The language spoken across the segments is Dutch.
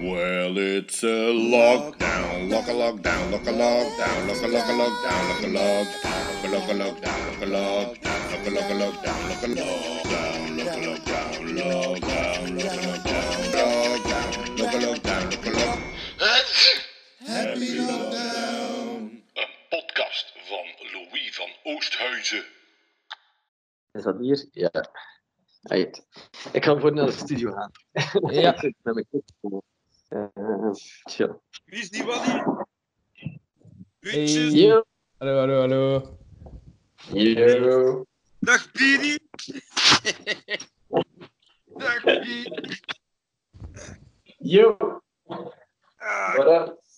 Well, it's a lockdown, lock a lockdown, lock a lockdown, lock a lock a lockdown, lock a lockdown, lock a lockdown, lock a lockdown, lock a lock a lockdown, lock a lockdown, lock a lockdown, lockdown, lock a lockdown, lockdown, lock a lockdown, lock a lock. Happy lockdown. Een podcast van Louis van Oosthuizen. Is dat hier? Ja. Right. Ik ga voor naar de studio gaan. Ja. Uh, chill. Wie is die Waddy? Hey. Yo. Hallo, hallo, hallo. Yo. Dag Piri. Dag Piri. Yo. Ah,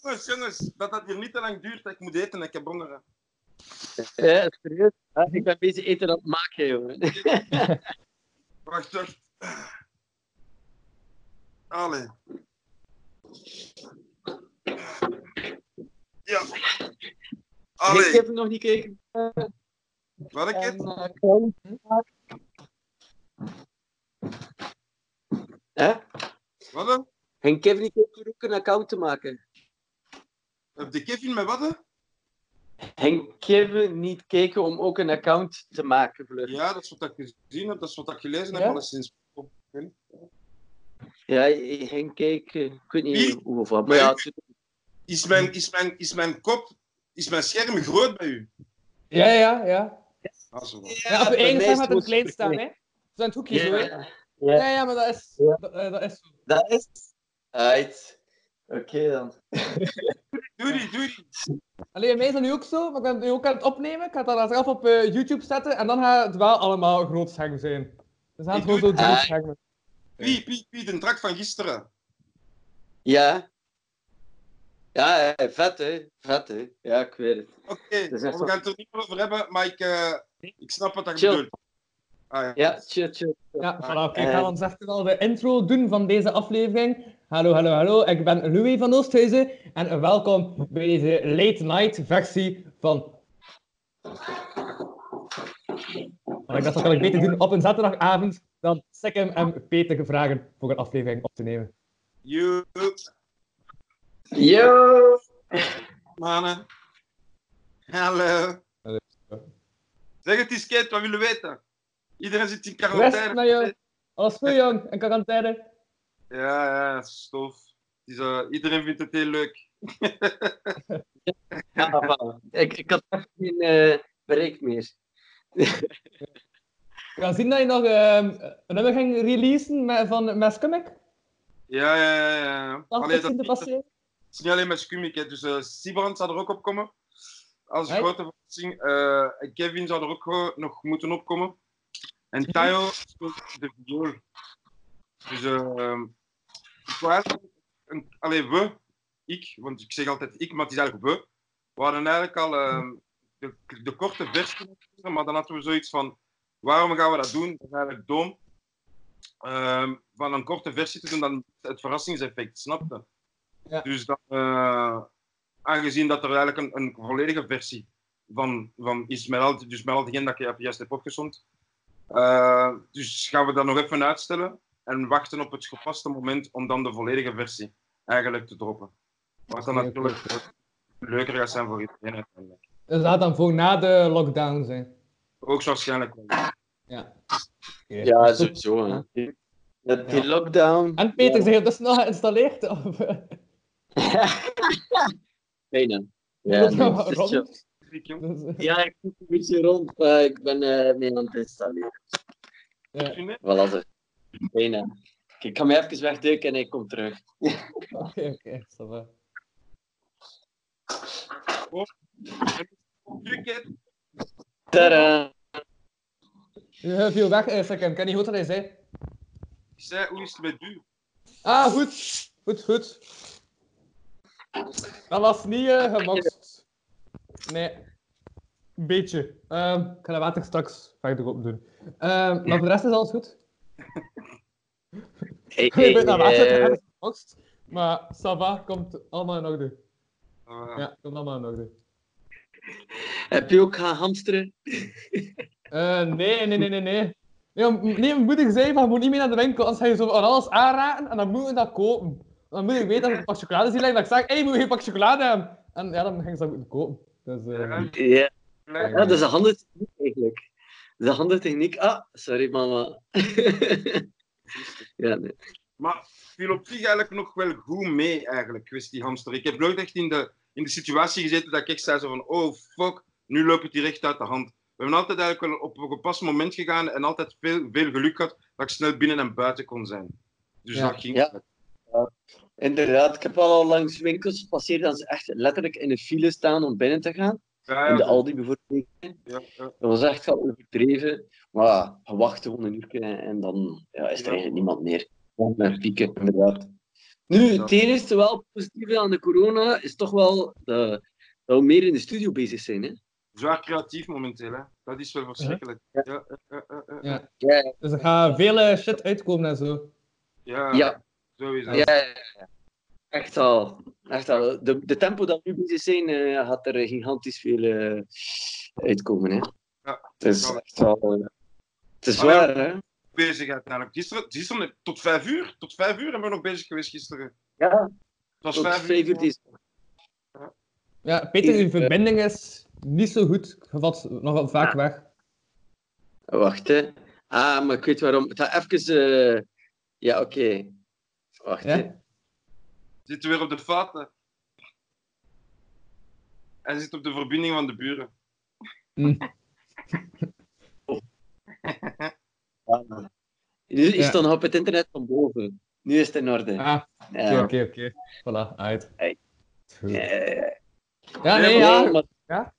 jongens, jongens, dat dat hier niet te lang duurt. Ik moet eten, ik heb honger. Ja, serieus? Ah, ik ben bezig eten aan het maken, jongen. Wacht, wacht. Allee. Ja. Ik Allee, heb nog niet gekeken. wat ik het? Hè? Wat dan? Kevin niet ook een account te maken? Heb de Kevin met wat? hè? Kevin niet kijken om ook een account te maken, vlug? Ja, dat is wat ik gezien heb, dat is wat ik gelezen heb, Ja? alleszins. Ja, hij ging kijken. Ik weet niet Wie? hoe of wat. Maar ja, Is mijn, is, mijn, is mijn kop, is mijn scherm groot bij u? Ja, ja, ja. Ah. Ja, op één scherm gaat het klein staan, hè. Het hoekje, zo, hè. Ja, Ja, ja, maar dat is, Ja. dat, eh, dat is zo. dat is. Right. Oké dan. Doe die, doe die. Alleen, mij is dat nu ook zo, maar ik ben het nu ook aan het opnemen. Ik ga het dan zelf op eh, YouTube zetten en dan gaat het wel allemaal groot scherm zijn. Dus dan gaat het gewoon zo Ik doe- Ah. Wie, wie, wie, de drak van gisteren. Ja. Ja, vet hè. Vet hè. Ja, ik weet het. Oké, Dat we gaan het er niet meer over hebben, maar ik, eh, ik snap wat je Chill. bedoelt. Ah, ja. Ja, chill, chill. Ja, voilà. Oké, ik Eh. ga dan echt al de intro doen van deze aflevering. Hallo, hallo, hallo. Ik ben Louis van Oosthuizen en welkom bij deze late night versie van... Maar ik dacht, dat kan ik beter doen op een zaterdagavond dan Sikkim en Peter vragen voor een aflevering op te nemen. You, Yo! mannen. Hallo. Hallo. Zeg het eens, Kate, wat willen we weten? Iedereen zit in quarantaine. naar. Alles goed, jong. In quarantaine. Ja, ja, dat is tof. Het is, eh, iedereen vindt het heel leuk. Ja, ik, ik had echt geen eh, bereik meer. Ga zien dat je nog ehm, een nummer ging releasen met, van met. Ja, ja, ja. ja. Allee, dat, is niet- passeren. het is niet alleen met Skumik, hè. dus uh, Sibrand zou er ook op komen. Als Hey. grote verrassing. Eh, en Kevin zou er ook gewoon nog moeten opkomen. En Tayo speelt de viool. Dus eh, ik wou eigenlijk een, allee, we, ik, want ik zeg altijd ik, maar het is eigenlijk we. We hadden eigenlijk al eh, de, de korte versie, maar dan hadden we zoiets van, waarom gaan we dat doen? Dat is eigenlijk dom. Ehm, van een korte versie te doen, dan het verrassingseffect, snap je? Ja. Dus dat, eh, aangezien dat er eigenlijk een, een volledige versie van, van is, met al, dus met al diegenen dat ik juist heb opgezond. Eh, dus gaan we dat nog even uitstellen en wachten op het gepaste moment om dan de volledige versie eigenlijk te droppen. Wat dan natuurlijk leuker gaat zijn voor iedereen uiteindelijk. Dat gaat dan voor na de lockdown zijn. Ook waarschijnlijk wel. Ja. Ja, sowieso. Hè. Dat die lockdown. En Peter, zeg je dus nog geïnstalleerd? Of, Bijna. Ja, nee, ja, ik moet een beetje rond, maar ik ben eh mee aan het installeren. ja. Voilà, zo. Bijna. Ik ga me even wegduiken en ik kom terug. Oké, oké. ça va. Je viel weg, eh, Sikkim. Ik kan niet goed wat hij zei. Ik zei, hoe is het met u? Ah, goed. Goed, goed. Dat was niet eh gemokst. Nee. Een beetje. Ehm, ik ga dat water straks verder op doen. Ehm, maar voor de rest is alles goed. Hey, Ik ben naar water eh, gemokst. Maar ça va, komt allemaal in orde. Uh, Ja, komt allemaal in orde. heb je ook gaan hamsteren? Eh, nee, nee, nee, nee, nee. Nee, m- nee, mijn moeder zei van, je moet niet mee naar de winkel, anders ga je zo aan alles aanraken en dan moet je dat kopen. mijn moeder weet dat ik een pak chocolade zie liggen, dat ik zeg, hé, hey, moet je een pak chocolade hebben? En ja, dan ging ze dat moeten kopen. Dus, eh, Ja. Ja, ja, dat is een handige techniek eigenlijk. Dat is een handige techniek. Ah, sorry mama. ja, nee. Maar viel op zich eigenlijk nog wel goed mee, eigenlijk, kwestie hamster. Ik heb nooit echt in de, in de situatie gezeten dat ik echt zei zo van, oh fuck, nu loopt het hier echt uit de hand. We hebben altijd eigenlijk wel op een gepast moment gegaan en altijd veel, veel geluk gehad dat ik snel binnen en buiten kon zijn. Dus Ja. dat ging. Ja. Inderdaad, ik heb wel al langs winkels gepasseerd dat ze echt letterlijk in de file staan om binnen te gaan. Ja, In de Aldi bijvoorbeeld. ja, ja. Dat was echt wel overdreven. Maar ja, je wacht gewoon een uur en dan ja, is er Ja. eigenlijk niemand meer. Gewoon met pieken, inderdaad. Nu, Ja. het enige wel positieve aan de corona is toch wel dat, dat we meer in de studio bezig zijn. Hè? Zwaar creatief momenteel, hè. Dat is wel verschrikkelijk. Ja, ja, ja, ja, ja. ja. Ja, Dus er gaat veel eh, shit uitkomen en zo. ja, ja, sowieso. ja, ja, ja. Echt al. Echt al. De, de tempo dat we nu bezig zijn, eh, gaat er gigantisch veel eh, uitkomen. Hè? Ja. Het is Ja. echt wel... eh, het is ja, zwaar, hè? Bezig uiteindelijk. Gisteren, gisteren tot vijf uur, tot vijf uur hebben we nog bezig geweest gisteren. Ja, Het was tot vijf, vijf uur deze Ja, Peter, uw verbinding is niet zo goed. Je valt nogal vaak weg. Wacht, hè. Ah, maar ik weet waarom. Het gaat even... eh, Ja, oké. Wacht, Ja? hè. Zitten weer op de fouten. Hij zit op de verbinding van de buren. Hm. Ah. Nu is Ja. het dan op het internet van boven. Nu is het in orde. Ah, oké, Ja. oké, oké. Voilà, uit. Hey. Ja, nee, Nee, ja. maar Ja,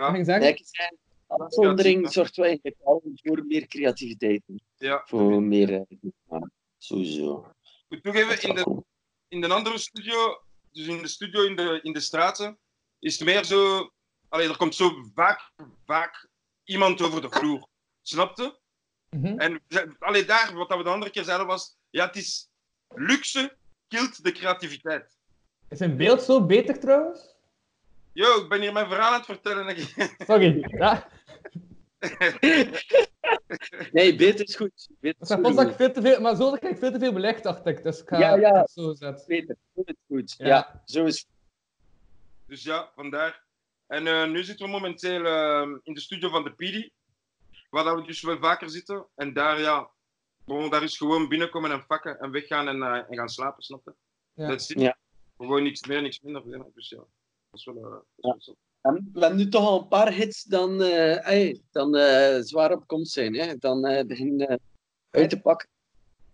Ging ik zeggen? afzondering zorgt wel voor meer creativiteit. ja. Voor meer... eh, ja, Sowieso. Ik moet toegeven, in de, in de andere studio, dus in de studio in de, in de straten, is het meer zo... Allee, er komt zo vaak, vaak iemand over de vloer. Snapte? Mhm. En we zijn- allee, daar, wat dat we de andere keer zeiden was, ja, het is luxe kilt de creativiteit. Is zijn beeld zo beter trouwens? Yo, ik ben hier mijn verhaal aan het vertellen. Sorry. Ja, Nee, beter is goed. Is goed. dat ik veel te veel, maar zo krijg ik veel te veel belegd, dacht ik. Dus ik ga Ja, ja. het zo zetten. Beter, zo is goed. Ja. Ja. zo is Dus ja, vandaar. En eh, nu zitten we momenteel eh, in de studio van de PD, waar dat we dus wel vaker zitten. En daar, ja, bon, daar is gewoon binnenkomen en pakken en weggaan en, eh, en gaan slapen, snap je? Ja. Dat is het. Ja. Gewoon niks meer, niks minder. Dus ja, is wel... eh, dat is Ja. wel we hebben nu toch al een paar hits dan, eh, ey, dan eh, zwaar op komst zijn. Hè? Dan eh beginnen eh, uit te pakken.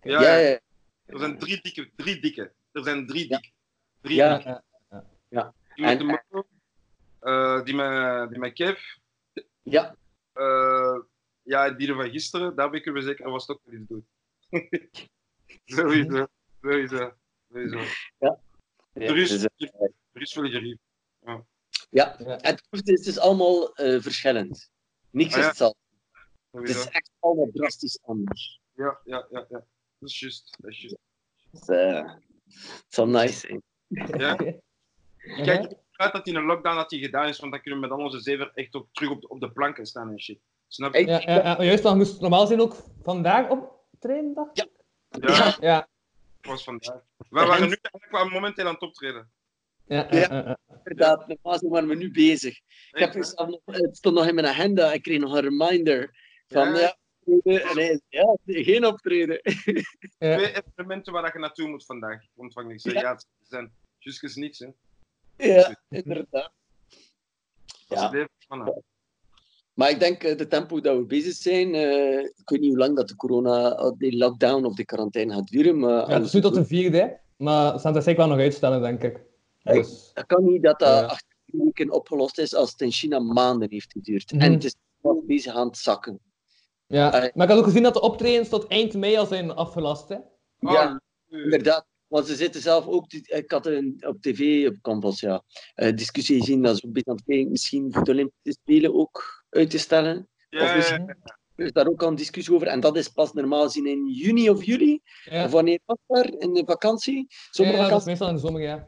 Ja, ja, ja. ja. Er zijn drie dikke, drie dikke. Er zijn drie Ja. dikke. Drie Ja. dikke. Ja. Die met En- de eh, die met, die met Kev, ja. eh, ja, die van gisteren, daar weten we zeker was wel iets doen. sowieso, sowieso, sowieso. Er is, dus, er is veel gerief. Ja. Ja. Het, het is dus allemaal eh, verschillend. Niks Ah, ja. is hetzelfde. Het is echt allemaal drastisch anders. Ja, ja, ja, ja. Dat is juist. Dat is juist. Dus, eh, het zal nice zijn. Ja. Kijk, ik uit dat in een lockdown dat die gedaan is, want dan kunnen we met al onze zeven echt ook terug op de, op de planken staan en shit. Snap je? Ja, ja, ja, juist, dan moest normaal zijn ook vandaag optreden, dacht ik? Ja, Ja. dat was vandaag. We waren nu eigenlijk wel momenteel aan het optreden. Ja, ja, ja, ja. Inderdaad, normaal zijn waren we nu bezig. Ik heb het stond nog in mijn agenda. Ik kreeg nog een reminder van Ja. ja, optreden. en hij zei, ja, geen optreden. Ja. Twee evenementen waar je naartoe moet vandaag. Ik ontvang niks. Ja. Het zijn juist niks, hè. Ja, inderdaad. Ja. Maar ik denk eh, de tempo dat we bezig zijn, eh, ik weet niet hoe lang dat de corona, eh, die lockdown of die quarantaine gaat duren, maar Ja, het is nu tot de vierde, maar ze gaan het zeker wel nog uitstellen, denk ik. Dus, dat kan niet dat dat drie weken opgelost is als het in China maanden heeft geduurd. Mhm. En het is nog bezig aan het zakken. ja. Maar ik had ook gezien dat de optredens tot eind mei al zijn afgelast. Hè? Ja, Inderdaad, want ze zitten zelf ook, ik had een, op tv, op Campus, ja, eh, discussie gezien dat ze een beetje aan het kijken, misschien voor de Olympische Spelen ook uit te stellen. Ja, Of misschien- ja. Er is daar ook al een discussie over. En dat is pas normaal gezien in juni of juli. Ja, Of wanneer was daar? In de vakantie? ja, ja, dat is Zomervakantie? meestal in de zomer, ja.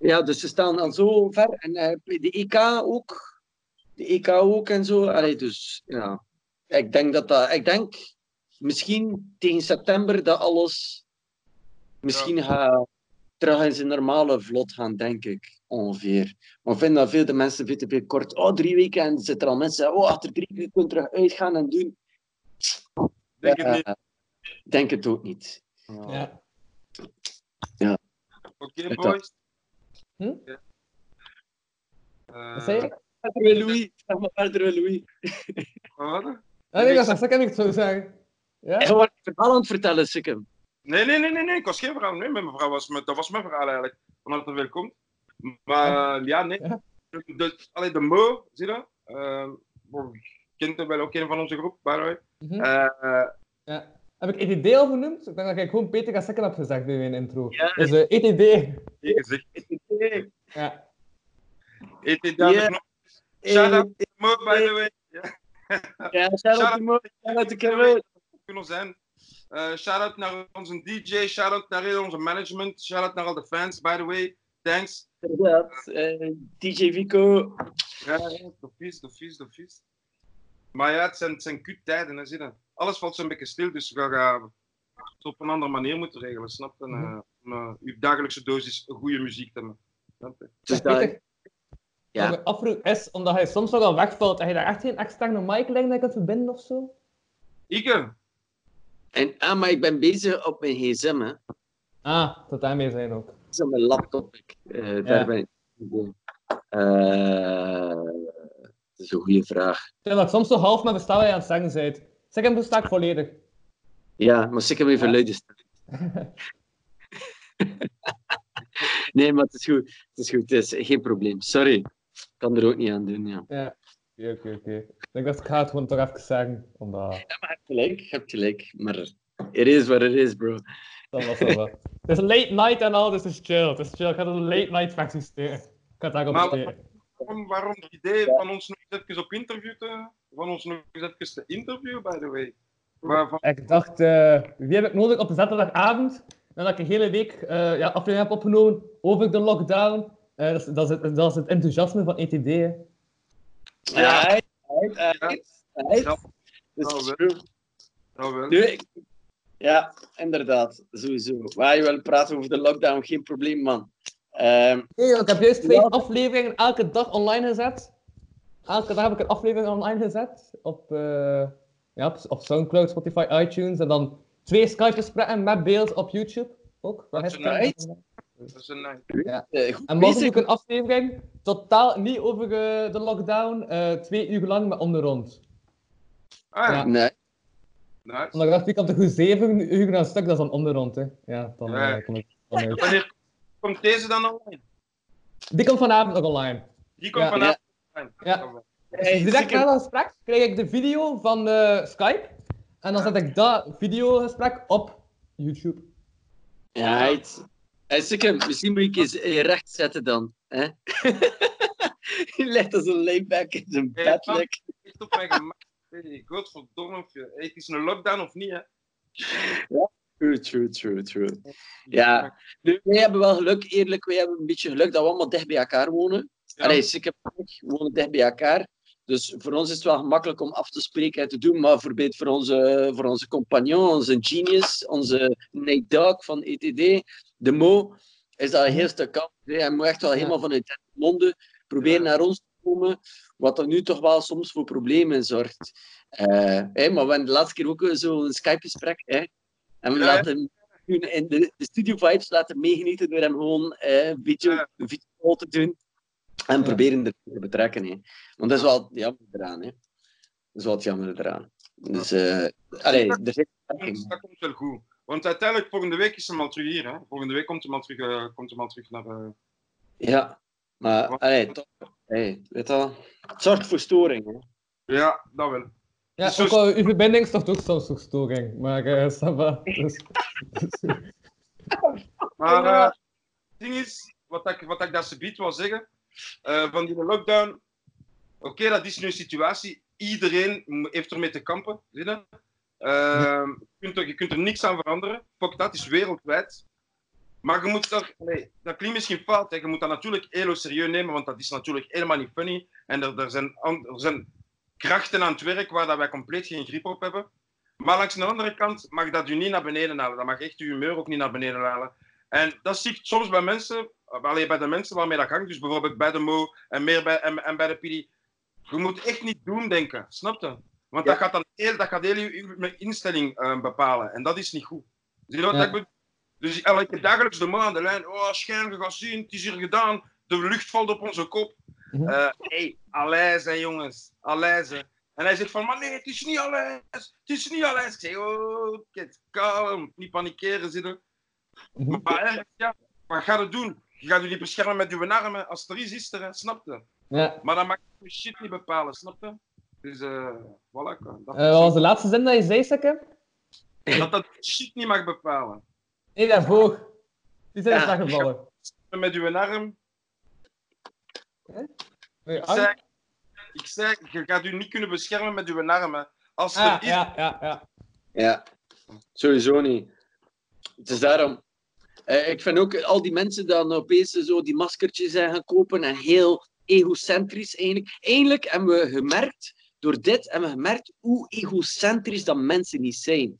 Ja, dus ze staan al zo ver. En eh, de EK ook. De EK ook en zo. Allee, dus ja. Ik denk dat dat... Ik denk misschien tegen september dat alles misschien gaat terug in zijn normale vlot gaan, denk ik. Ongeveer. Maar ik vind dat veel de mensen veel te veel kort. Oh, drie weken en zitten er al mensen. Oh, achter drie weken kun je terug uitgaan en doen. Denk het niet. denk het ook niet. Ja. Oké, het boys. Hm? Ja. Eh, Wat zei je? Verder wel Louis. Zeg maar Louis. wat? Ah, nee, dat is dat kan ik het zo zeggen. Ja? Hij een verhaal aan het vertellen, Sikkim. Nee, nee, nee, nee, nee, ik was geen verhaal. Nee, mijn verhaal was, met- dat was mijn verhaal eigenlijk. Van harte welkom. Maar ja, nee. Ja. De, allee, de Mo, zie je dat? Uh, kent hem wel ook een van onze groep, by the way. Mhm. Eh, eh, Ja. Heb ik ETD al genoemd? Ik denk dat ik gewoon Peter Gassekken heb gezegd in mijn intro. Ja. Dus eh, ETD. Ja. Eet dit daar Ja. nog? Shout out to Mo, by the way. Ja. Ja, shout Shout out out to Mo, shout out to Kevin. kunnen zijn. Eh shout out naar onze DJ, shout out naar onze management, shout out naar al de fans, by the way. Thanks. Inderdaad. Eh, DJ Vico. Ja, ja, de vies, de vies, de vies. Maar ja, het zijn, het zijn kut tijden, hè, zie je. Alles valt zo'n beetje stil, dus we gaan het op een andere manier moeten regelen, snap je? Eh, om eh, uw dagelijkse dosis goede muziek te hebben. Snap je? Dus ja. is, omdat hij soms nogal wegvalt, heb je daar echt geen externe mic liggen dat je kunt verbinden of zo? Ike, En, ah, maar ik ben bezig op mijn gsm, hè. Ah, tot daarmee zijn ook. Dat is op mijn laptop. Ik, eh, daar ben ik. Eh, is een goede vraag. Ik soms zo half met bestaan aan het zeggen bent. Zeg hem besta ik volledig. Ja, maar zeker even Ja. staan. nee, maar het is goed. Het is goed. Het is geen probleem. Sorry. Ik kan er ook niet aan doen, ja. Ja. Oké, oké, oké. Ik denk dat ik ga het gewoon toch even zeggen. Omdat... Ja, maar je hebt gelijk. Je hebt gelijk. Maar it is what it is, bro. Dat was wel wat. Het is een late night en al, dus het is chill. Het is chill. Ik ga het een late night versie steken. Ik ga het daarop steken. waarom, waarom het idee van ons eens even op interview te... Van ons nog eens even te interviewen, by the way? Waarvan, Ik dacht, eh, wie heb ik nodig op een zaterdagavond? Nadat ik een hele week eh ja, aflevering heb opgenomen over de lockdown. Eh, dat, is, dat, is het, dat is het enthousiasme van ETD. hè. Ja. Ja. Dat wel. nou wel. Nu, ik- ja, inderdaad. Sowieso. Waar je wil praten over de lockdown, geen probleem, man. Ehm, Nee, ik heb juist twee Ja. afleveringen elke dag online gezet. Elke dag heb ik een aflevering online gezet. Op, eh, ja, op, Soundcloud, Spotify, iTunes. En dan twee Skype-gesprekken met beeld op YouTube. Ook. Dat is nice. Dat is een nice. goed En doe ik een aflevering, totaal niet over eh, de lockdown, eh, twee uur lang met onderrond. Ah, ja. Ja. Nee. nice. Omdat ik dacht, die kan toch goed zeven uur aan een stuk, dat is dan onderrond, hè. Ja, dan Ja. kom ik. Wanneer komt deze dan online? Die komt vanavond nog online. Die komt Ja. vanavond online. Ja. Hey, Direct na dat gesprek krijg ik de video van eh, Skype. En dan zet ik dat videogesprek op YouTube. Ja, het. Hey, Sikkim, misschien moet ik eens eh, recht zetten dan. Hè? Je legt als een layback in zijn Hey, bed. Echt op mijn gemak. Hey, Godverdomme. of je- hey, Het is een lockdown of niet, hè? True, true, true, true. Ja. Nu, wij hebben wel geluk, eerlijk, wij hebben een beetje geluk dat we allemaal dicht bij elkaar wonen. Allee, Sikkim en ik wonen dicht bij elkaar. Dus voor ons is het wel gemakkelijk om af te spreken en te doen, maar bijvoorbeeld voor onze, voor onze compagnon, onze genius, onze Nate Dog van ETD, de Mo, is dat een heel stuk kant. Hij moet echt wel helemaal vanuit Londen proberen naar ons te komen, wat er nu toch wel soms voor problemen zorgt. Eh, maar we hebben de laatste keer ook zo'n Skype-gesprek. hè. En we Ja. laten hem in de, de studio vibes laten meegenieten door hem gewoon eh, een een video te doen. En Ja. proberen er te betrekken. Hè. Want dat is wel jammer eraan. Hè. Dat is wel het jammer eraan. Dus, eh allee, er zit Dat komt- dat wel goed. Want uiteindelijk, volgende week is hem al terug hier. Hè? Volgende week komt hem al terug, eh, komt hem al terug naar... eh, Ja, maar allee, toch, hey, weet je wel, het zorgt voor storing. Hè. Ja, dat wel. Ja, Dus zo- ook al, uw verbinding is toch ook soms nog storing. Maar ça va. Dus, dus- Maar het ding is, wat ik, wat ik daar subiet wil zeggen, eh, van die lockdown, oké, dat is nu een situatie, iedereen heeft ermee te kampen, zie je? Kunt er, je kunt er niks aan veranderen, fuck dat is wereldwijd. Maar je moet er, nee, dat klinkt misschien fout, hè. je moet dat natuurlijk heel serieus nemen, want dat is natuurlijk helemaal niet funny. En er, er, zijn, er zijn krachten aan het werk waar dat wij compleet geen grip op hebben. Maar langs de andere kant mag dat u niet naar beneden halen. Dat mag echt uw humeur ook niet naar beneden halen. En dat zie ik soms bij mensen, alleen bij de mensen waarmee dat hangt, dus bijvoorbeeld bij de Mo en, meer bij, en, en bij de PD. Je moet echt niet doen denken, snap je? Want Ja. dat gaat dan heel, dat gaat heel je, je instelling eh, bepalen en dat is niet goed. Wat Ja. ik? Dus ik heb dagelijks de Mo aan de lijn. Oh, je gaat zien, het is hier gedaan. De lucht valt op onze kop. Mhm. Eh, hey, jongens. Alijze. En hij zegt van, maar nee, het is niet Alijze. Het is niet Alijze. Ik zeg, oh, kid, kalm. Niet panikeren zitten. Mhm. Maar ergens, ja, wat ga je doen? Je gaat je niet beschermen met je armen. Als er is, is er, hè. snap je? Ja. Maar dan mag je shit niet bepalen, snap je? Dus, eh, voilà. Dat, Eh, wat was de laatste zin dat je zei, Sekke? dat dat shit niet mag bepalen. Nee, daarvoor. Die zijn Ja. is weggevallen. Met uw arm. Ik zei, ik zei, je gaat u niet kunnen beschermen met uw armen. Als er Ah, is, ja, ja, ja. Ja, sowieso niet. Het is daarom. Eh, ik vind ook al die mensen die dan opeens zo die maskertjes zijn gaan kopen en heel egocentrisch eigenlijk. Eigenlijk hebben we gemerkt, door dit hebben we gemerkt hoe egocentrisch dat mensen niet zijn.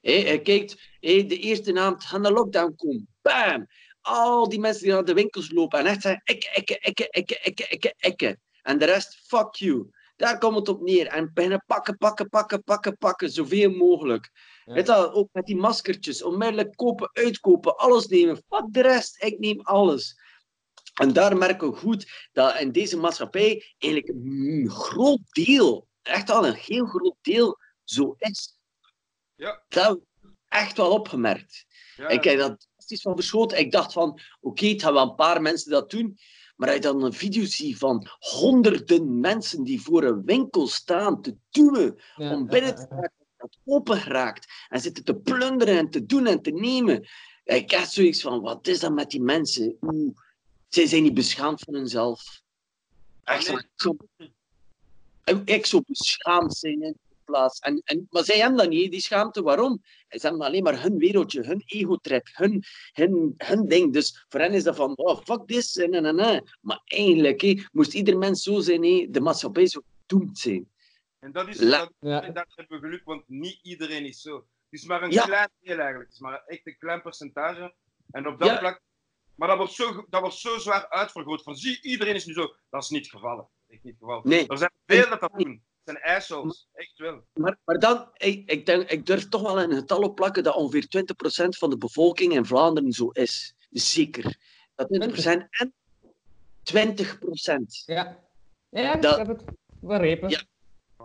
Je kijkt, de eerste naam gaan de lockdown komen. Bam! Al die mensen die naar de winkels lopen en echt zeggen, ikke, ikke, ikke, ikke, ikke, ikke, ikke. En de rest, fuck you. Daar komt het op neer. En beginnen pakken, pakken, pakken, pakken, pakken, zoveel mogelijk. Weet je, ook met die maskertjes, onmiddellijk kopen, uitkopen, alles nemen. Fuck de rest, ik neem alles. En daar merken we goed dat in deze maatschappij eigenlijk een groot deel, echt al een heel groot deel, zo is. Ja. Dat heb ik echt wel opgemerkt. Ja, Ik heb dat fantastisch van verschoten. Ik dacht van, oké, het gaan wel een paar mensen dat doen. Maar als je dan een video ziet van honderden mensen die voor een winkel staan te duwen ja om binnen te raken, open geraakt en zitten te plunderen en te doen en te nemen. Ik had zoiets van, wat is dat met die mensen? Oeh, zij zijn niet beschaamd van hunzelf. Echt, Nee. zo, ik zo beschaamd zijn in plaats. En, en, maar zij hebben dat niet, die schaamte. Waarom? Ze hebben alleen maar hun wereldje, hun ego-trip, hun, hun, hun ding. Dus voor hen is dat van, oh, fuck this, en, en, en, en. Maar eigenlijk hé, moest ieder mens zo zijn, hé, de maatschappij zou gedoemd zijn. En dat is, La- dat, Ja. daar hebben we geluk, want niet iedereen is zo. Het is maar een Ja. klein deel eigenlijk. Het is maar echt een klein percentage. En op dat Ja. vlak... Maar dat wordt, zo, dat wordt zo zwaar uitvergroot. Van zie, iedereen is nu zo. Dat is niet het geval. Dat is echt niet het geval. Nee. Er zijn veel dat dat doen. Het zijn assholes. Echt wel. Maar, maar dan, ik, ik, denk, ik durf toch wel een getal op plakken dat ongeveer 20% van de bevolking in Vlaanderen zo is. Zeker. Dat 20% en 20%. Ja. Ja, Dat- ik heb het begrepen. Ja.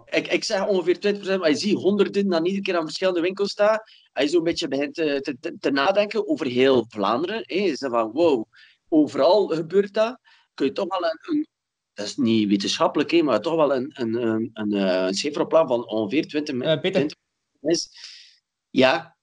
Ik, ik zeg ongeveer 20%, maar je ziet honderden dan iedere keer aan verschillende winkels staan. Als je zo'n beetje begint te, te, te, te nadenken over heel Vlaanderen, hè, is dat van wow, overal gebeurt dat. Kun je toch wel een, een dat is niet wetenschappelijk, hè, maar toch wel een, een, een, een, eh, een van ongeveer 20 Eh, Peter, 20 is. Ja,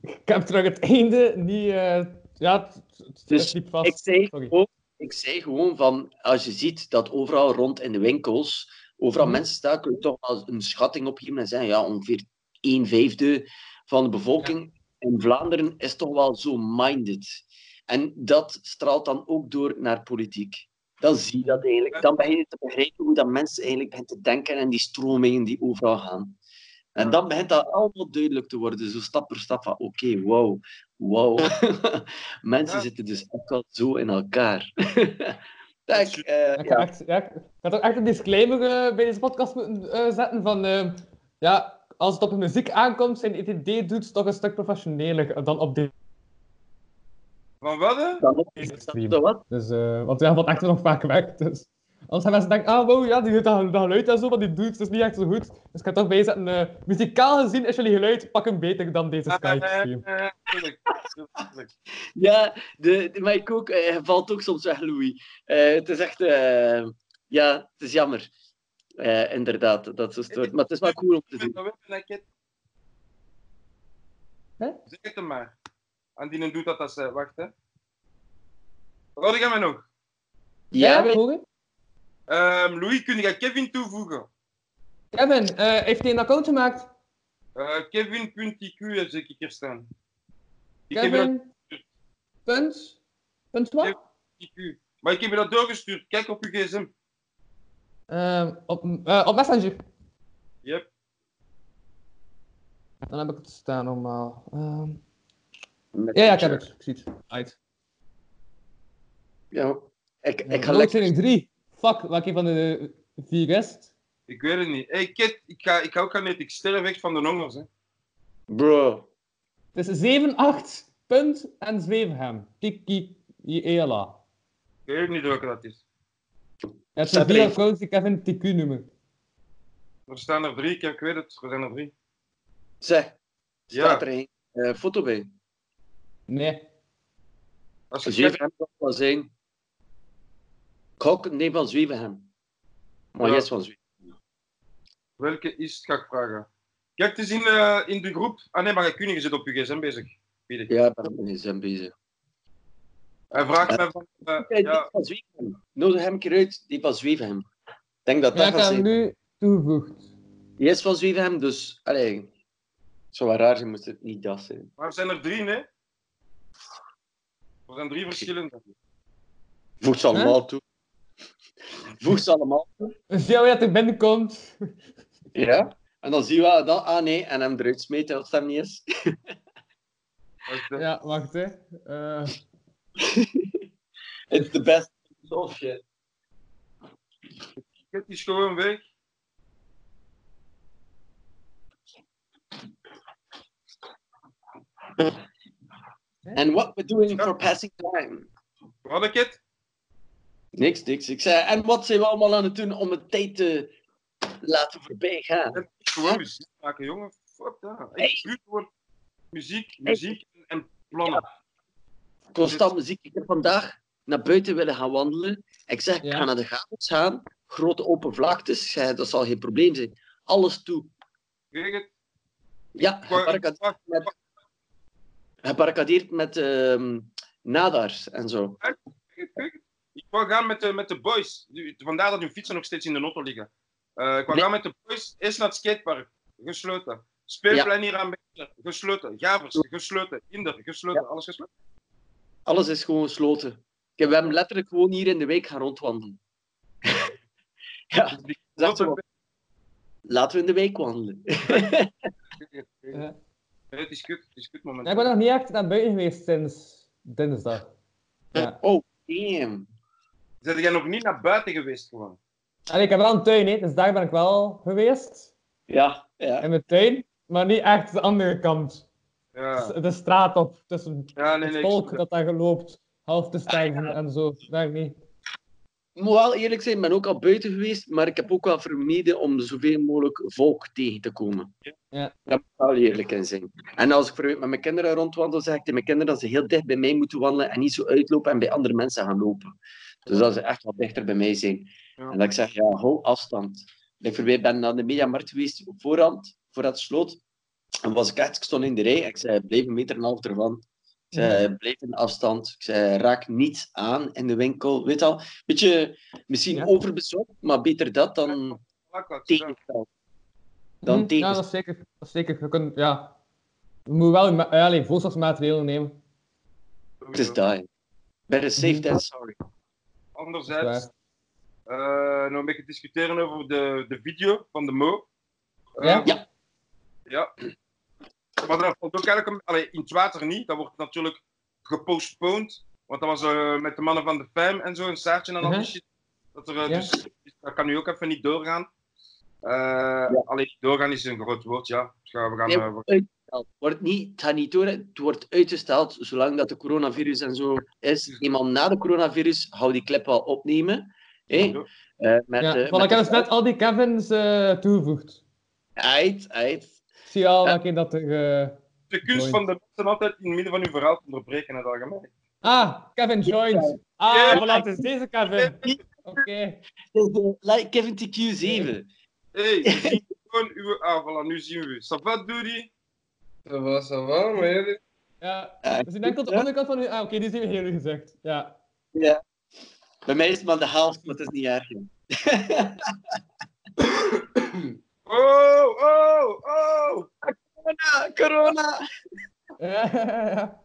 ik heb terug het einde niet... eh, ja, het, het, het Dus vast. Ik zei, Sorry. ik zei gewoon van, als je ziet dat overal rond in de winkels, overal Mhm. mensen je toch wel een schatting opgeven en zeggen, ja, ongeveer 1 vijfde van de bevolking in Vlaanderen is toch wel zo minded. En dat straalt dan ook door naar politiek. Dan zie je dat eigenlijk. Dan begin je te begrijpen hoe dat mensen eigenlijk beginnen te denken en die stromingen die overal gaan. En dan begint dat allemaal duidelijk te worden, zo stap per stap van, oké, wow, wow. mensen Ja. zitten dus echt wel zo in elkaar. Kijk, eh, Ik ja. echt, ja, ik ga toch echt een disclaimer eh, bij deze podcast moeten eh, zetten van... eh, ja, als het op muziek aankomt, zijn ETD doet toch een stuk professioneler dan op deze Van wat? hè? Dan op- stream. Wat? Dus, eh, want ja, wat echt nog vaak werkt. Dus. Anders gaan mensen denken, ah wow, ja, die doet dat, dat geluid en zo, maar die doet het is niet echt zo goed. Dus ik ga toch bijzetten, eh muzikaal gezien is jullie geluid pakken beter dan deze. Tuurlijk. Ja, de, de, maar ik ook, eh, hij valt ook soms weg, Louis. Eh, het is echt, eh, ja, het is jammer. Eh, inderdaad, dat zo stoort. Maar het is wel cool om te zien. Hè? Zeg het hem maar. En die doet dat als ze wacht, hè. Hoor je mij nog? Ja, weet- Ehm, Louis, kun je Kevin toevoegen? Kevin, eh, heeft hij een account gemaakt? Uh, Kevin.iq heb ik hier staan. Ik heb je Kevin, punt, punt wat? Maar ik heb je dat doorgestuurd. Kijk op je gsm. Ehm, op, eh, op Messenger. Yep. Dan heb ik het staan normaal. Ehm Ja, ja, ik heb het. Ik zie het. Uit. Ja. Ik, ik ga lekker... Training 3. Fuck, welke van de vier is het? Ik weet het niet. Hey, kid, ik ga, ik ga ook gaan eten. Ik sterf echt van de hongers, hè. Bro. Het is 7, 8, punt en Zwevenham. Tiki Ela. Ik weet niet welke dat is. Het zijn er drie één. accounts die Kevin TQ noemen. Er staan er drie, ik, heb- ik weet het. Er zijn er drie. Zeg. Ja. Staat er een eh, foto bij? Nee. Als je Zwevenhem kan het wel zijn. Ik ga ook nee van Zwevenhem. Maar Ja. is van Zwevenhem. Welke is het, ga ik vragen. Kijk, het is in, eh, in de groep. Ah nee, maar je kunt je zit op je gsm bezig. Weet ik. Ja, ik ben met zijn bezig. Hij vraagt mij van... eh, Kijk, ja, die van Zwevenhem. Nodig hem een keer uit, die van Zwevenhem. Ik denk dat Ja, dat ik gaat zijn. nu toegevoegd. Die is van Zwevenhem, dus... Allee, het zou wel raar zijn moest het niet dat zijn. maar er zijn er drie, nee? Er zijn drie verschillende. Voeg ze allemaal toe. Voeg ze allemaal toe. Dus ja, wie dat er binnenkomt. Ja. En dan zien we dat, ah nee, en hem eruit smeten als het hem niet is. Ja, wacht hè. Eh, It's the best. Oh shit. Kid is gewoon weg. And what we're doing for passing time. Wat ik het? Niks, niks. Ik zei, en wat zijn we allemaal aan het doen om de tijd te laten voorbij gaan? Gewoon muziek maken, jongen. Fuck dat. Puur voor muziek, muziek en plannen. Constant muziek. Ik heb vandaag naar buiten willen gaan wandelen. Ik zeg, ik Ja. ga naar de Gavels gaan. Grote open vlaktes. Ik zei, dat zal geen probleem zijn. Alles toe. Weet het? Ja, gebarricadeerd met, gebarricadeerd met ehm, nadars en zo. Het? Het? Ik wou gaan met de, met de boys. Vandaar dat hun fietsen nog steeds in de auto liggen. Eh, ik wou Nee. gaan met de boys. Eerst naar het skatepark. Gesloten. Speelplein hier aan Beekler. Gesloten. Gavers. Gesloten. Inder. Gesloten. Alles gesloten. Alles is gewoon gesloten. Ik heb hem letterlijk gewoon hier in de week gaan rondwandelen. ja, dat is echt zo. Laten we in de week wandelen. ja. Nee, het is kut. Het is kut moment. Ja, ik ben nog niet echt naar buiten geweest sinds dinsdag. Ja. Oh, damn. Zijn jij nog niet naar buiten geweest gewoon? En ik heb wel een tuin, hè, dus daar ben ik wel geweest. Ja, ja. In mijn tuin, maar niet echt de andere kant. Ja. De straat op, tussen Ja, nee, het nee. ik- volk dat daar geloopt. Half te sterven en zo. Daar niet. Ik moet wel eerlijk zijn, ik ben ook al buiten geweest, maar ik heb ook wel vermeden om zoveel mogelijk volk tegen te komen. Ja. Daar moet ik wel eerlijk in zijn. En als ik met mijn kinderen rondwandel, zeg ik tegen mijn kinderen dat ze heel dicht bij mij moeten wandelen en niet zo uitlopen en bij andere mensen gaan lopen. Dus dat ze echt wat dichter bij mij zijn. Ja. En dat ik zeg, ja, hou afstand. Ik ben ben naar de mediamarkt geweest op voorhand, voordat het sloot. En was ik echt, ik stond in de rij, ik zei, blijf een meter en een half ervan. Ik zei, blijf in afstand. Ik zei, raak niet aan in de winkel. Weet al, beetje misschien Ja. overbezorgd, maar beter dat dan tegenstel. Dan Hm, Ja, dat is zeker. Dat is zeker. Je kunt, ja. Je moet wel ja, alleen, voorzorgsmaatregelen nemen. Het is dat. Better safe than sorry. Anderzijds, eh, nog een beetje discussiëren over de, de video van de Mo. Eh, Ja? Ja. Ja. Maar dat valt ook eigenlijk... een- Allee, in het water niet. Dat wordt natuurlijk gepostponed. Want dat was eh, met de mannen van de FAM en zo, een staartje en al die shit. Dat, er, Ja. dus, dus dat kan nu ook even niet doorgaan. Eh Alleen doorgaan is een groot woord, ja. Dus gaan- we gaan, Nee, uitgesteld. Wordt niet, het gaat niet door, het wordt uitgesteld zolang dat de coronavirus en zo is. Eenmaal na de coronavirus hou die clip wel opnemen. Hé? Eh, met, Ja, eh, ik heb dus net al die Kevins eh, toegevoegd. Uit, uit. Ik zie al Ja. welke dat er. eh, de kunst van de mensen altijd in het midden van hun verhaal te onderbreken in het algemeen. Ah, Kevin joins. Ah, Ja. voilà, het is deze Kevin. Oké. Like Kevin TQ7. Hé, hey, we zien gewoon uw... Ah, voilà, nu zien we va, Doody? Ça va, ça va, maar jullie? Ja, dus ik denk tot de andere kant van u. Ah, oké, die zien we hier gezegd. Ja. Ja. Bij mij is het maar de helft, maar het is niet erg. Oh, oh, oh! Corona, corona. Ja, ja, ja.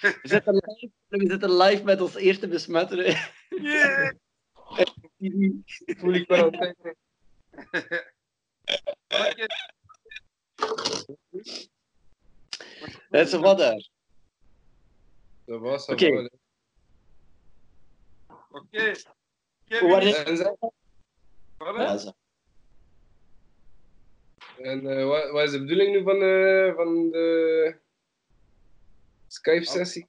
We zitten, live, we zitten live met ons eerste besmetter. Yeah! Voel ik. Dat is wat daar. Dat was Oké. wel. Oké. Kevin, waren- En, zeg- wat? En eh, wat, wat is de bedoeling nu van, eh, van de Skype-sessie?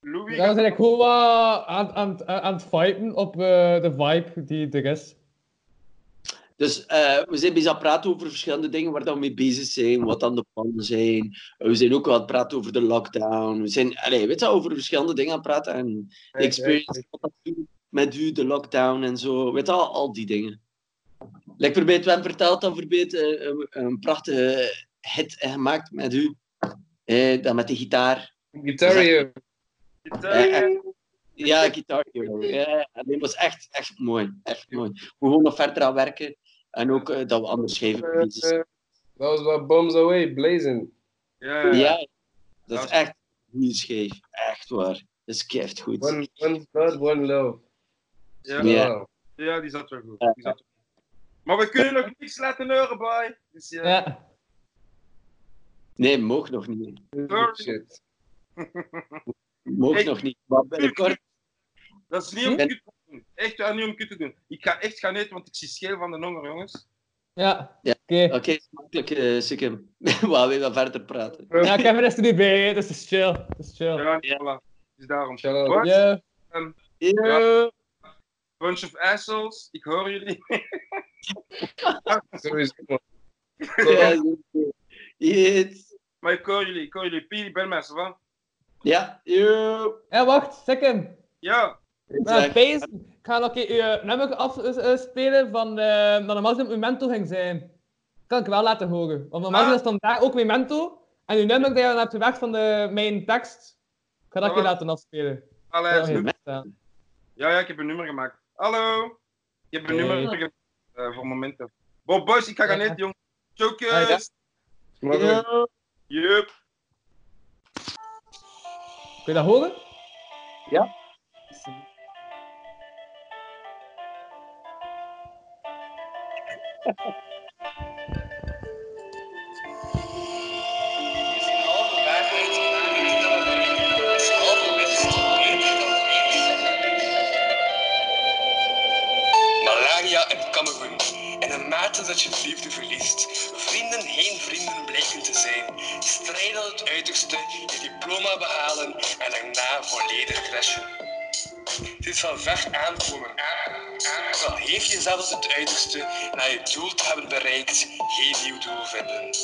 Louis, Ja, we zijn eigenlijk gewoon wat aan, aan, aan het viben op eh, de vibe die er is. Dus eh, we zijn bezig aan het praten over verschillende dingen waar dat we mee bezig zijn, wat dan de plannen zijn. We zijn ook wel aan het praten over de lockdown. We zijn, allez, weet je, over verschillende dingen aan het praten. En de experience dat met u, de lockdown en zo. Weet je, al, al die dingen. Like voorbeeld, we hebben verteld dat voorbeeld eh, een, een prachtige hit gemaakt met u. Eh, dat met de gitaar. Guitar Hero. Eh, eh, ja, Guitar Hero. Ja, die was echt, echt mooi. Echt mooi. We gewoon nog verder aan werken. En ook eh, dat we Eh, bezig zijn. eh, Dat was wat Bombs Away, Blazing. Ja, ja. Ja, dat is echt goede schijf. Echt waar. Dat is keft goed. One, one blood, one love. Ja. Ja. Wow. Ja, die zat wel goed. Ja. Die zat wel goed. Maar we kunnen nog niks laten horen, boy. Dus ja. Ja. Nee, mocht nog niet. Shit. Mocht nog niet. Maar binnenkort. Dat is niet om doen. Echt waar, niet om kut te doen. Ik ga echt gaan eten, want ik zie scheel van de honger, jongens. Ja. Ja. Oké. Oké, smakelijk, eh Sikkim. We wel verder praten. Ja, Kevin is er niet bij, dus het is chill. Het is chill. Ja, Ja. voilà. Dus daarom. Shout-out. What? Ja. Ja. Bunch of assholes. Ik hoor jullie. Sowieso, man. Ja, Yes. Maar ik hoor jullie. Ik hoor jullie. Ben mensen van. Ja. Yo. Ja, wacht, Sikkim. Ja. Pees, ik ga nog een keer je nummer afspelen van eh, dat normaal Memento ging zijn. Kan ik wel laten horen. Want normaal is dan daar ook Memento. En je nummer dat je dan hebt gewerkt van de main tekst. Ik ga dat een keer laten afspelen. Allee, Ja, ja. ik heb een nummer gemaakt. Hallo. Ik heb een Hey. nummer gemaakt eh, voor momenten. Bob, boys, ik ga gaan Ja. eten, jongen. Maar. Yo. Yup. Kun je dat horen? Ja. Malaria in Cameroen. In een mate dat je liefde verliest. Vrienden geen vrienden blijken te zijn. Strijden het uiterste, je diploma behalen en daarna volledig crashen. Het is van ver aankomen. Ook geef je zelfs het uiterste na je doel te hebben bereikt, geen nieuw doel vinden.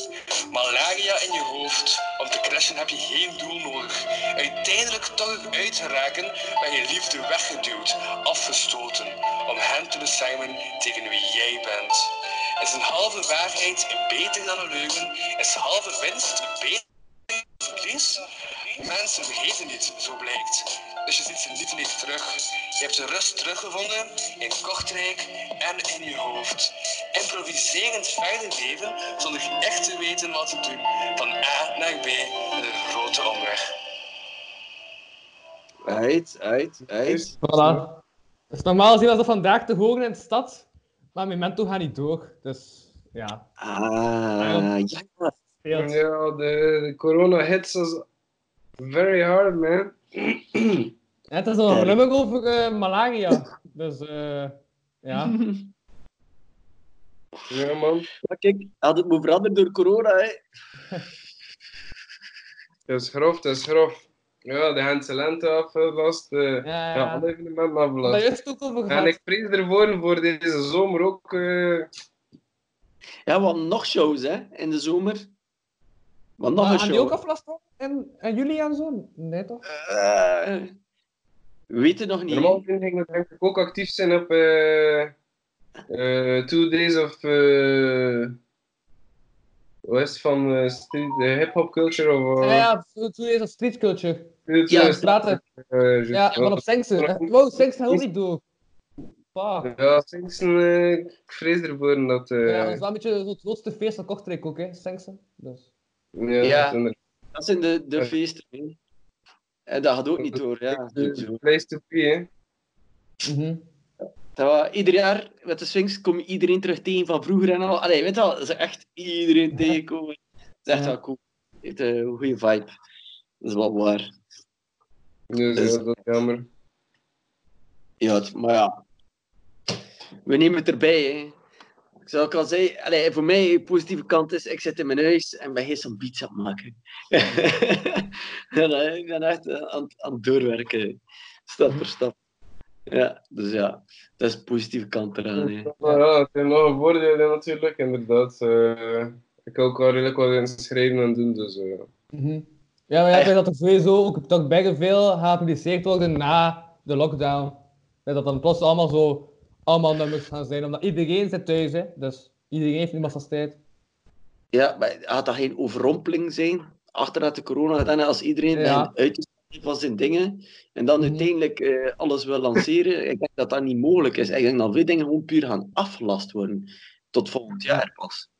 Malaria in je hoofd, om te crashen heb je geen doel nodig. Uiteindelijk toch eruit geraken, ben je liefde weggeduwd, afgestoten, om hen te beschermen tegen wie jij bent. Is een halve waarheid beter dan een leugen? Is halve winst beter dan verlies? Mensen vergeten niet, zo blijkt. Dus je ziet ze niet meer terug. Je hebt de rust teruggevonden in Kortrijk en in je hoofd. Improviserend verder leven zonder echt te weten wat te doen. Van A naar B met een grote omweg. Uit, uit, uit. Voilà. Dus normaal gezien was dat vandaag te horen in de stad. Maar Memento gaat niet door. Dus ja. Ah. Ja, de, de corona hits us very hard, man. Ja, het is nog een nummer over eh, malaria. Dus eh ja. Ja, man. Maar kijk, had het moet veranderen door corona, hè. Dat is grof, dat is grof. Ja, de Gentse lente afgelast. eh Ja, ja, ja. Daar afgelast. is het ook over En ik vrees ervoor voor deze zomer ook. eh, Ja, hadden nog shows, hè, in de zomer. Want nog Maar een gaan die ook show. aflast worden? in, in juli en zo? Nee toch? Eh, we weten nog niet. normaal vind ik dat denk ik ook actief zijn op eh eh, Two Days of. eh wat is het van eh, street, de hip-hop culture? Of, Ja, eh, ja, zo is dat street culture. Ja, straten. eh. Ja, van op Sengsen. Eh, Wow, Sengsen ook niet door. Fuck. Ja, Singsen, eh, ik vrees ervoor dat. eh Ja, dat is wel een beetje het grootste feest van Kortrijk ook, hè, Sengsen. Dus. ja, Ja. dat zijn de, de feesten. En dat gaat ook niet door, ja. de place to be, hè. Mhm. Dat we, ieder jaar met de Sphinx kom je iedereen terug tegen van vroeger en al. Allee, weet je wel, dat is echt iedereen tegenkomen. Dat is echt Ja. wel cool. heeft een goede vibe. Dat is wel waar. Dus Dus- ja, dat is jammer. Ja, het- maar ja. We nemen het erbij, hè. Ik zou ook al zeggen, allee, voor mij, de positieve kant is, ik zit in mijn huis en ben geen pizza aan het maken. en, ik ben echt aan, aan het doorwerken, stap voor stap. Ja, dus ja, dat is de positieve kant eraan. Hè. Maar ja, het heeft nog een voordeel natuurlijk, inderdaad. Eh, ik kan ook wel redelijk wat in schrijven en doen, dus eh, Mhm. Ja, maar ik denk dat er sowieso ook toch best veel geappliceerd worden na de lockdown. En dat dan plots allemaal zo allemaal nummers gaan zijn, omdat iedereen zit thuis, hè. Dus iedereen heeft nu massas Ja, maar had dat geen overrompeling zijn? Achteruit de corona gedaan, als iedereen Ja. uit van zijn dingen en dan Mhm. uiteindelijk eh, alles wil lanceren. ik denk dat dat niet mogelijk is. Ik denk dat veel dingen gewoon puur gaan afgelast worden. Tot volgend jaar pas.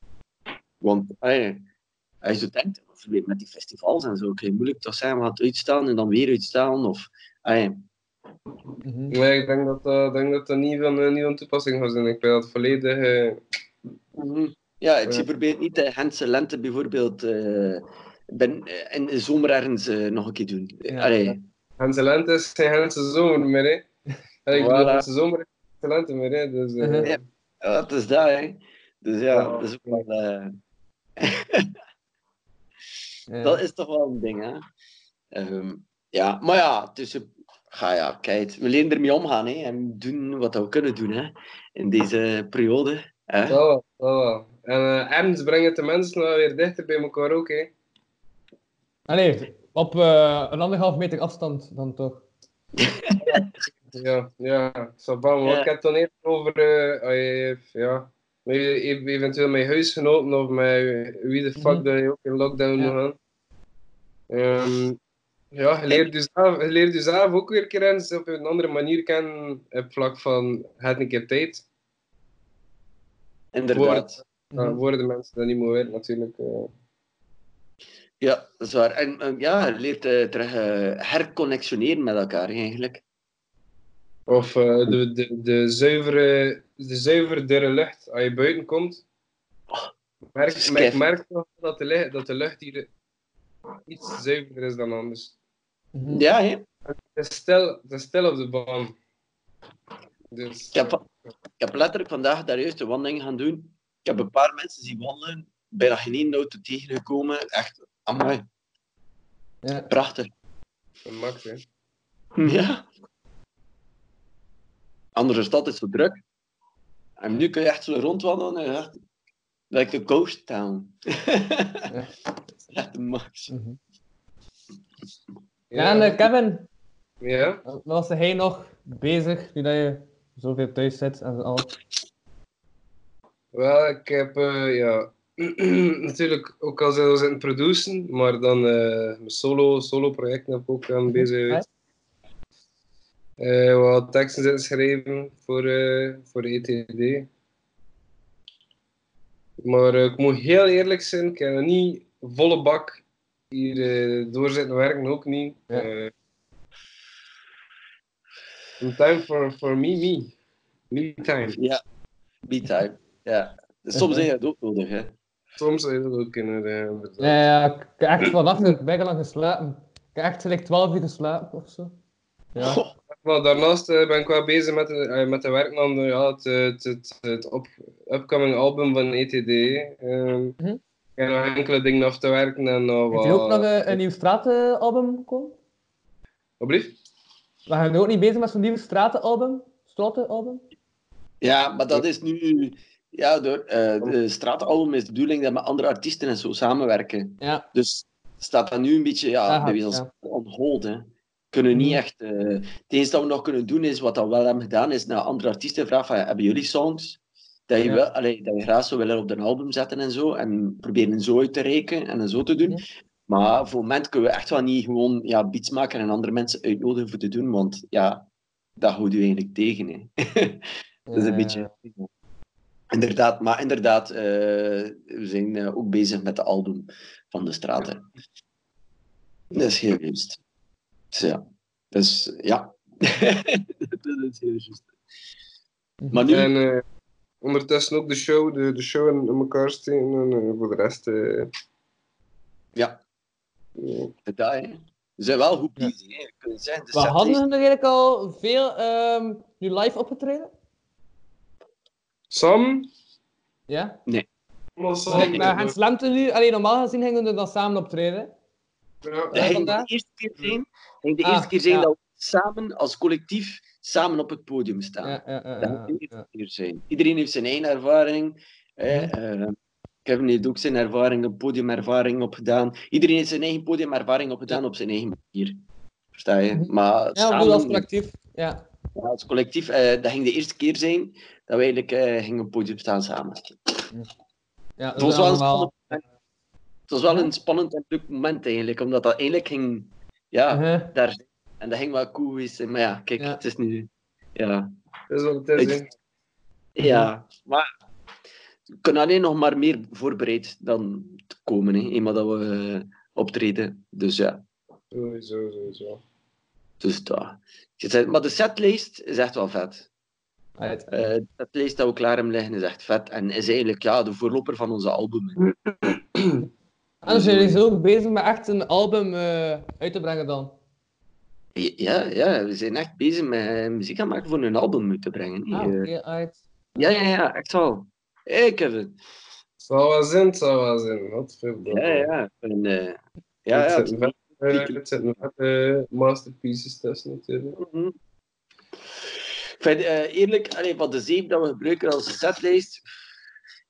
Want eh, als je denkt, met die festivals en zo, kan je moeilijk toch zijn, het uitstaan en dan weer uitstaan. Of, eh, Mhm. nee, ik denk dat, dat- ik denk dat dat niet van, eh, niet van toepassing gaat zijn. Ik ben dat volledig... Mhm. Ja, ik Ja. zie probeer niet de Gentse lente bijvoorbeeld eh, ben, in de zomer ergens nog een keer doen. Ja. Allee, Gentse lente is geen Gentse zomer meer, hè. En ik Voilà. Gentse zomer is geen Gentse lente meer, hè. Dus. Ja. Dat is dat, hè. Dus ja, Ja. dat is ook wel... eh, Ja. dat is toch wel een ding, hè. Ehm, ja, maar ja, tussen... Ga ja, kijk, we leren ermee omgaan, hè. En doen wat we kunnen doen, hè. In deze periode, hè. wel, dat wel. En eh ergens brengen de mensen nou weer dichter bij elkaar ook, hè. Nee, op eh, een anderhalf meter afstand dan toch. Ja, ja, maar Ja. ik heb het dan eerder over, eh, je, ja, je- e- eventueel met je huisgenoten of met wie de fuck dat je ook in lockdown Ja. nog aan. Ja, je leert jezelf, je leert jezelf ook weer kennen op een andere manier kennen op het vlak van het een keer tijd. Inderdaad. Mhm. worden mensen dat niet meer weten natuurlijk. eh. Ja, dat is waar. En eh, ja, je leert eh, terug herconnectioneren met elkaar, eigenlijk. Of de, de, de, zuivere, de zuiverdere lucht als je buiten komt. Merk, maar ik merk toch dat de, lucht, dat de lucht hier iets zuiverder is dan anders. Mhm. Ja, hè. Het is stil, het is stil op de baan. Dus, Ik heb, ik heb letterlijk vandaag daar juist een wandeling gaan doen. Ik heb een paar mensen zien wandelen. Bijna geen één auto tegengekomen. Echt, amai. Ja. Prachtig. een max, hè. Ja. Andere stad is zo druk. En nu kun je echt zo rondwandelen. En echt, like a ghost town. Dat is echt de max. Mhm. Ja, en eh, Kevin, Ja? wat was hij nog bezig nu dat je zoveel thuis zit en al? Wel, ik heb, eh, ja, natuurlijk ook al zelfs in het produceren, maar dan eh mijn solo, solo projecten heb ik ook aan bezig geweest. Eh, wat teksten zitten schrijven voor, eh voor ETD. Maar ik moet heel eerlijk zijn, ik heb nog niet volle bak hier eh door zitten werken, ook niet. Ja. Eh, some time for, for me, me. Me time. Ja, me-time. Ja. Soms je het ook nodig, hè. Soms zou je dat ook kunnen. eh, inderdaad. Ja, ja, ik heb echt vannacht best lang geslapen. Ik heb echt gelijk 12 uur geslapen of zo. Ja. Maar daarnaast eh, ben ik wel bezig met, de- eh, met de werk aan de, ja, het, het, het, het op, upcoming album van ETD. Ehm Mhm. Ik heb nog enkele dingen af te werken en nog Heeft wat... er ook nog een, een nieuw straatalbum komen? Alsjeblieft? We gaan nu ook niet bezig met zo'n nieuw stratenalbum? Stratenalbum? Ja, maar dat is nu... Ja, door eh de straatalbum is de bedoeling dat met andere artiesten en zo samenwerken. Ja. Dus staat dat nu een beetje ja, Aha, bij ja. on hold. Hè. Kunnen niet Mhm. echt... eh, het enige dat we nog kunnen doen, is wat we wel hebben gedaan, is naar andere artiesten vragen van, hebben jullie songs? Dat je, Ja. wel, allee, dat je graag zou willen op een album zetten en zo. En proberen zo uit te reiken en zo te doen. Maar voor het moment kunnen we echt wel niet gewoon ja, beats maken en andere mensen uitnodigen voor te doen. Want ja, dat houdt u eigenlijk tegen. Hè. dat is een beetje... Inderdaad, maar inderdaad, eh, we zijn eh, ook bezig met de album van de straten. Dat is heel juist. Dus ja, dus ja. dat is heel juist. Maar nu, En eh, ondertussen ook de show, de, de show in, in elkaar steken en eh, voor de rest... eh, ja, Dat, hè. Ze zijn wel goed bezig, zeggen. De Maar hadden ze nog eigenlijk al veel ehm, nu live opgetreden? Sam? Ja? Maar Want Sam. Hans Lemte nu, alleen normaal gezien gingen we dan samen optreden. Ja. Dat ging de eerste keer zijn, de Ah, eerste keer zijn ja. dat we samen als collectief samen op het podium staan. Ja, ja. Dat zijn. Iedereen heeft zijn eigen ervaring. Mhm. Eh, Kevin heeft ook zijn ervaring, een podiumervaring opgedaan. Iedereen heeft zijn eigen podiumervaring opgedaan op zijn eigen manier. Versta je? Mhm. Maar Ja, ik samen, als collectief. Ja. ja, als collectief, eh, dat ging de eerste keer zijn dat we eigenlijk eh, gingen op het podium staan samen. ja Het was wel een allemaal- spannend moment. Het was wel een spannend en leuk moment eigenlijk, omdat dat eigenlijk ging, ja, Uh-huh. daar. En dat ging wel cool zijn. Maar ja, kijk, Ja. het is nu, ja, Dat is wat het is, ja, maar we kunnen alleen nog maar meer voorbereid dan te komen, hè, eenmaal dat we eh, optreden. Dus ja, Sowieso, sowieso. dus dat. Je zegt- Maar de setlijst is echt wel vet. Right. Eh, de setlijst dat we klaar hebben liggen is echt vet. En is eigenlijk ja, de voorloper van onze album. En zijn jullie zo bezig met echt een album eh, uit te brengen dan? Ja, ja, we zijn echt bezig met eh, muziek aan maken voor een album uit te brengen. Ah, Eh, oké, uit. Ja, ja, ja, echt wel. Hé, hey, Kevin. Zal wel zijn, het zal wel zijn. Wat veel Ja, ja. En, eh, ja, ja, Het het- zitten het masterpieces tussen natuurlijk. Mhm. Ik vind eh, eerlijk, allee, van de zeep dat we gebruiken als setlijst,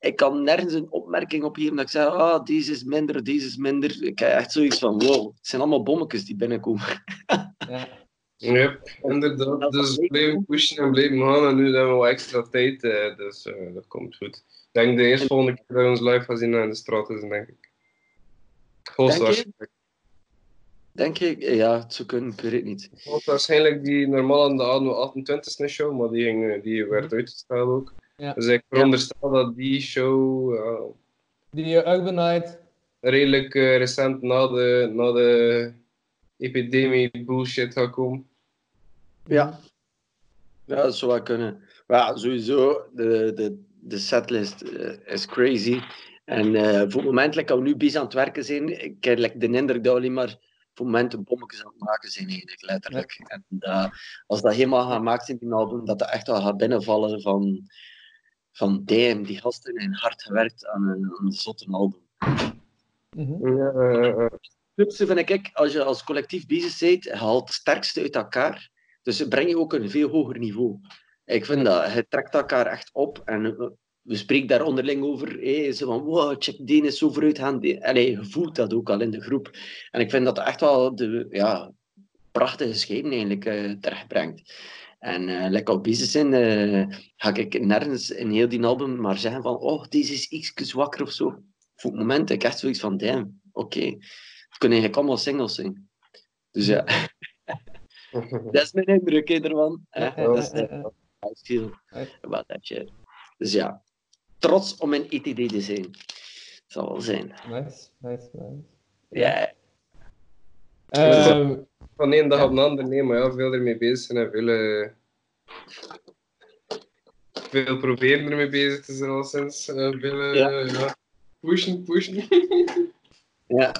ik kan nergens een opmerking op geven dat ik zeg, ah, deze is minder, deze is minder. Ik heb echt zoiets van, wow, het zijn allemaal bommetjes die binnenkomen. Ja. Yep, inderdaad. Dus blijven pushen en blijven gaan. En nu hebben we wel extra tijd, eh, dus eh, dat komt goed. Ik denk de eerste volgende keer dat we ons live gaan zien aan de straat is, denk ik. Hoogstwaarschijnlijk. Denk je? Ja, het zou kunnen, ik weet het niet. Hoogstwaarschijnlijk die normaal aan de Admo 28 e show, maar die, ging, eh, die werd uitgesteld ook. Ja. Dus ik veronderstel dat die show eh, Die uh, Urban Night. redelijk eh, recent na de, na de epidemie bullshit gaat komen. Ja. Ja, dat zou wel kunnen. Maar ja, sowieso, de, de, de setlist eh, is crazy. En eh, voor het moment like, dat we nu bezig aan het werken zijn, ik heb like, de indruk dat we alleen maar voor het moment bommetjes aan het maken zijn, eigenlijk, letterlijk. En dat, als dat helemaal gemaakt is in die album, dat dat echt wel gaat binnenvallen van, van damn, die gasten hebben hard gewerkt aan een, aan een zotte album. Ja, Het leukste vind ik, als je als collectief bezig bent, haalt het sterkste uit elkaar. Dus breng je ook een veel hoger niveau. Ik vind dat, je trekt elkaar echt op en eh, we spreken daar onderling over. Zo van, wow, check, die is zo vooruit gaan. Die- Allee, je voelt dat ook al in de groep. En ik vind dat dat echt wel de ja, prachtige scheiding eigenlijk eh, terechtbrengt. En lekker op bezig zijn, eh, ga ik nergens in heel die album maar zeggen van, oh, deze is iets zwakker of zo. Voor het moment heb ik echt zoiets van, damn, oké. Het kunnen eigenlijk allemaal singles zijn. Dus ja, dat is mijn indruk ervan. Dat is de about that shit. Dus ja, trots om een ETD te zijn. Zal wel zijn. Nice, nice, nice. Ja, Ehm, van één dag op de andere, nee, maar ja, veel ermee bezig zijn en veel, eh, veel proberen ermee bezig te zijn al sinds. veel, eh, Ja. ja. pushen, pushen. ja.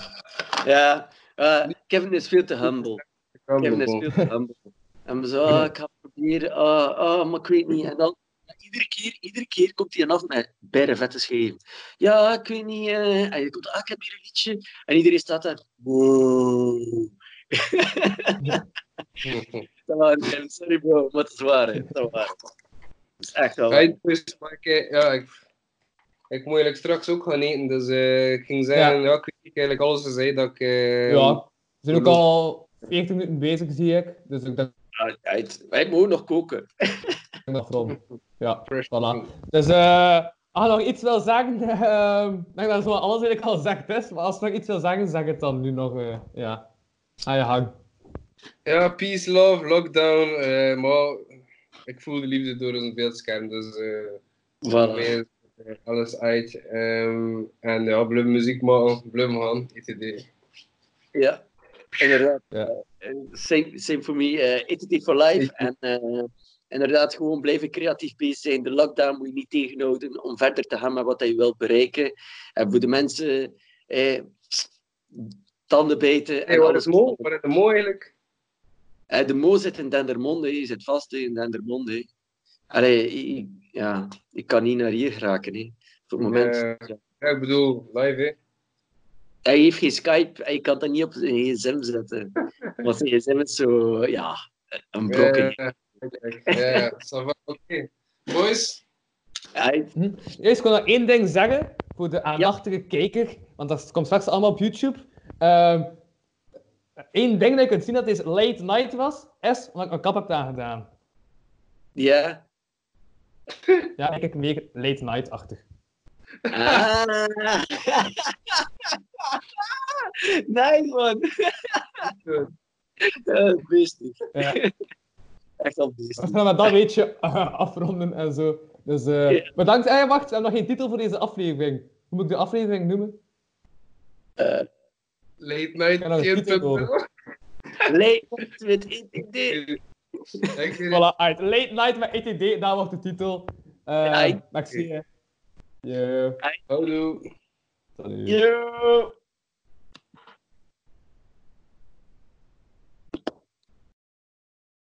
ja. eh, Kevin is veel te humble. Kevin is veel te humble. En we zo, ah, ik ga proberen, ah, ah, maar ik weet niet. En dan, iedere keer, iedere keer komt hij af met bijna vette scheven. Ja, ik weet niet. eh. En je komt, ah, ik heb hier een liedje. En iedereen staat daar. Wow. Dat waren Kevin, sorry bro, maar het is waar. hè. Dat is waar. Het is echt wel. Ja, ik wist, maar ik, eh, ja, ik, ik moet eigenlijk straks ook gaan eten, dus eh, ik ging zeggen, ja. ik weet eigenlijk alles gezegd dat ik... eh, ja, we zijn ook al 40 minuten bezig, zie ik. Dus ik denk Ja, het- wij mogen nog koken. Ja, voilà. Dus eh als je nog iets wil zeggen, ehm, ik denk dat zo alles eigenlijk al gezegd is. Maar als je nog iets wil zeggen, zeg het dan nu nog. eh, ja, aan je hang. Ja, peace, love, lockdown, eh, maar ik voel de liefde door een beeldscherm, dus eh Voilà. meer, eh, alles uit. Ehm, en ja, blijven muziek maken, blijven gaan, ETD. Ja, inderdaad. Ja. Eh, Same, same for me. eh ETT for life. En eh, inderdaad, gewoon blijven creatief bezig zijn. De lockdown moet je niet tegenhouden om verder te gaan met wat je wilt bereiken. En voor de mensen, eh, tanden bijten Hey, en waar alles. is Mo? Waar is de Mo eigenlijk? Eh, de Mo zit in Dendermonde, hij zit vast in Dendermonde. Allee, ik, ja, ik kan niet naar hier geraken. Hè. Voor het moment. Eh, Ja, ik bedoel, live, hè. Hij heeft geen Skype, hij kan dat niet op zijn gsm zetten. Want zijn gsm is zo, ja, een blokje. Ja, ja, va, oké. Boys, Hij- Eerst kon ik nog één ding zeggen voor de aandachtige kijker, want dat komt straks allemaal op YouTube. Ehm Eén ding dat je kunt zien dat deze late night was, is omdat ik mijn kap heb aangedaan. Ja. Ja, ik kijk meer late night-achtig. Ah. nice man. Ja, beestig. Ja. Echt al beestig. met dat weetje eh, afronden en zo. Dus eh Ja. bedankt. Eh, wacht, we hebben nog geen titel voor deze aflevering. Hoe moet ik de aflevering noemen? Eh, late night Ja, nog een titel 4.0. horen. Late met ITD. Ik weet Voilà, uit. Late Night met ETD, dat wordt de titel. Eh Ja, ik- merci. hè. Yeah. Houdoe. Salut. Yo.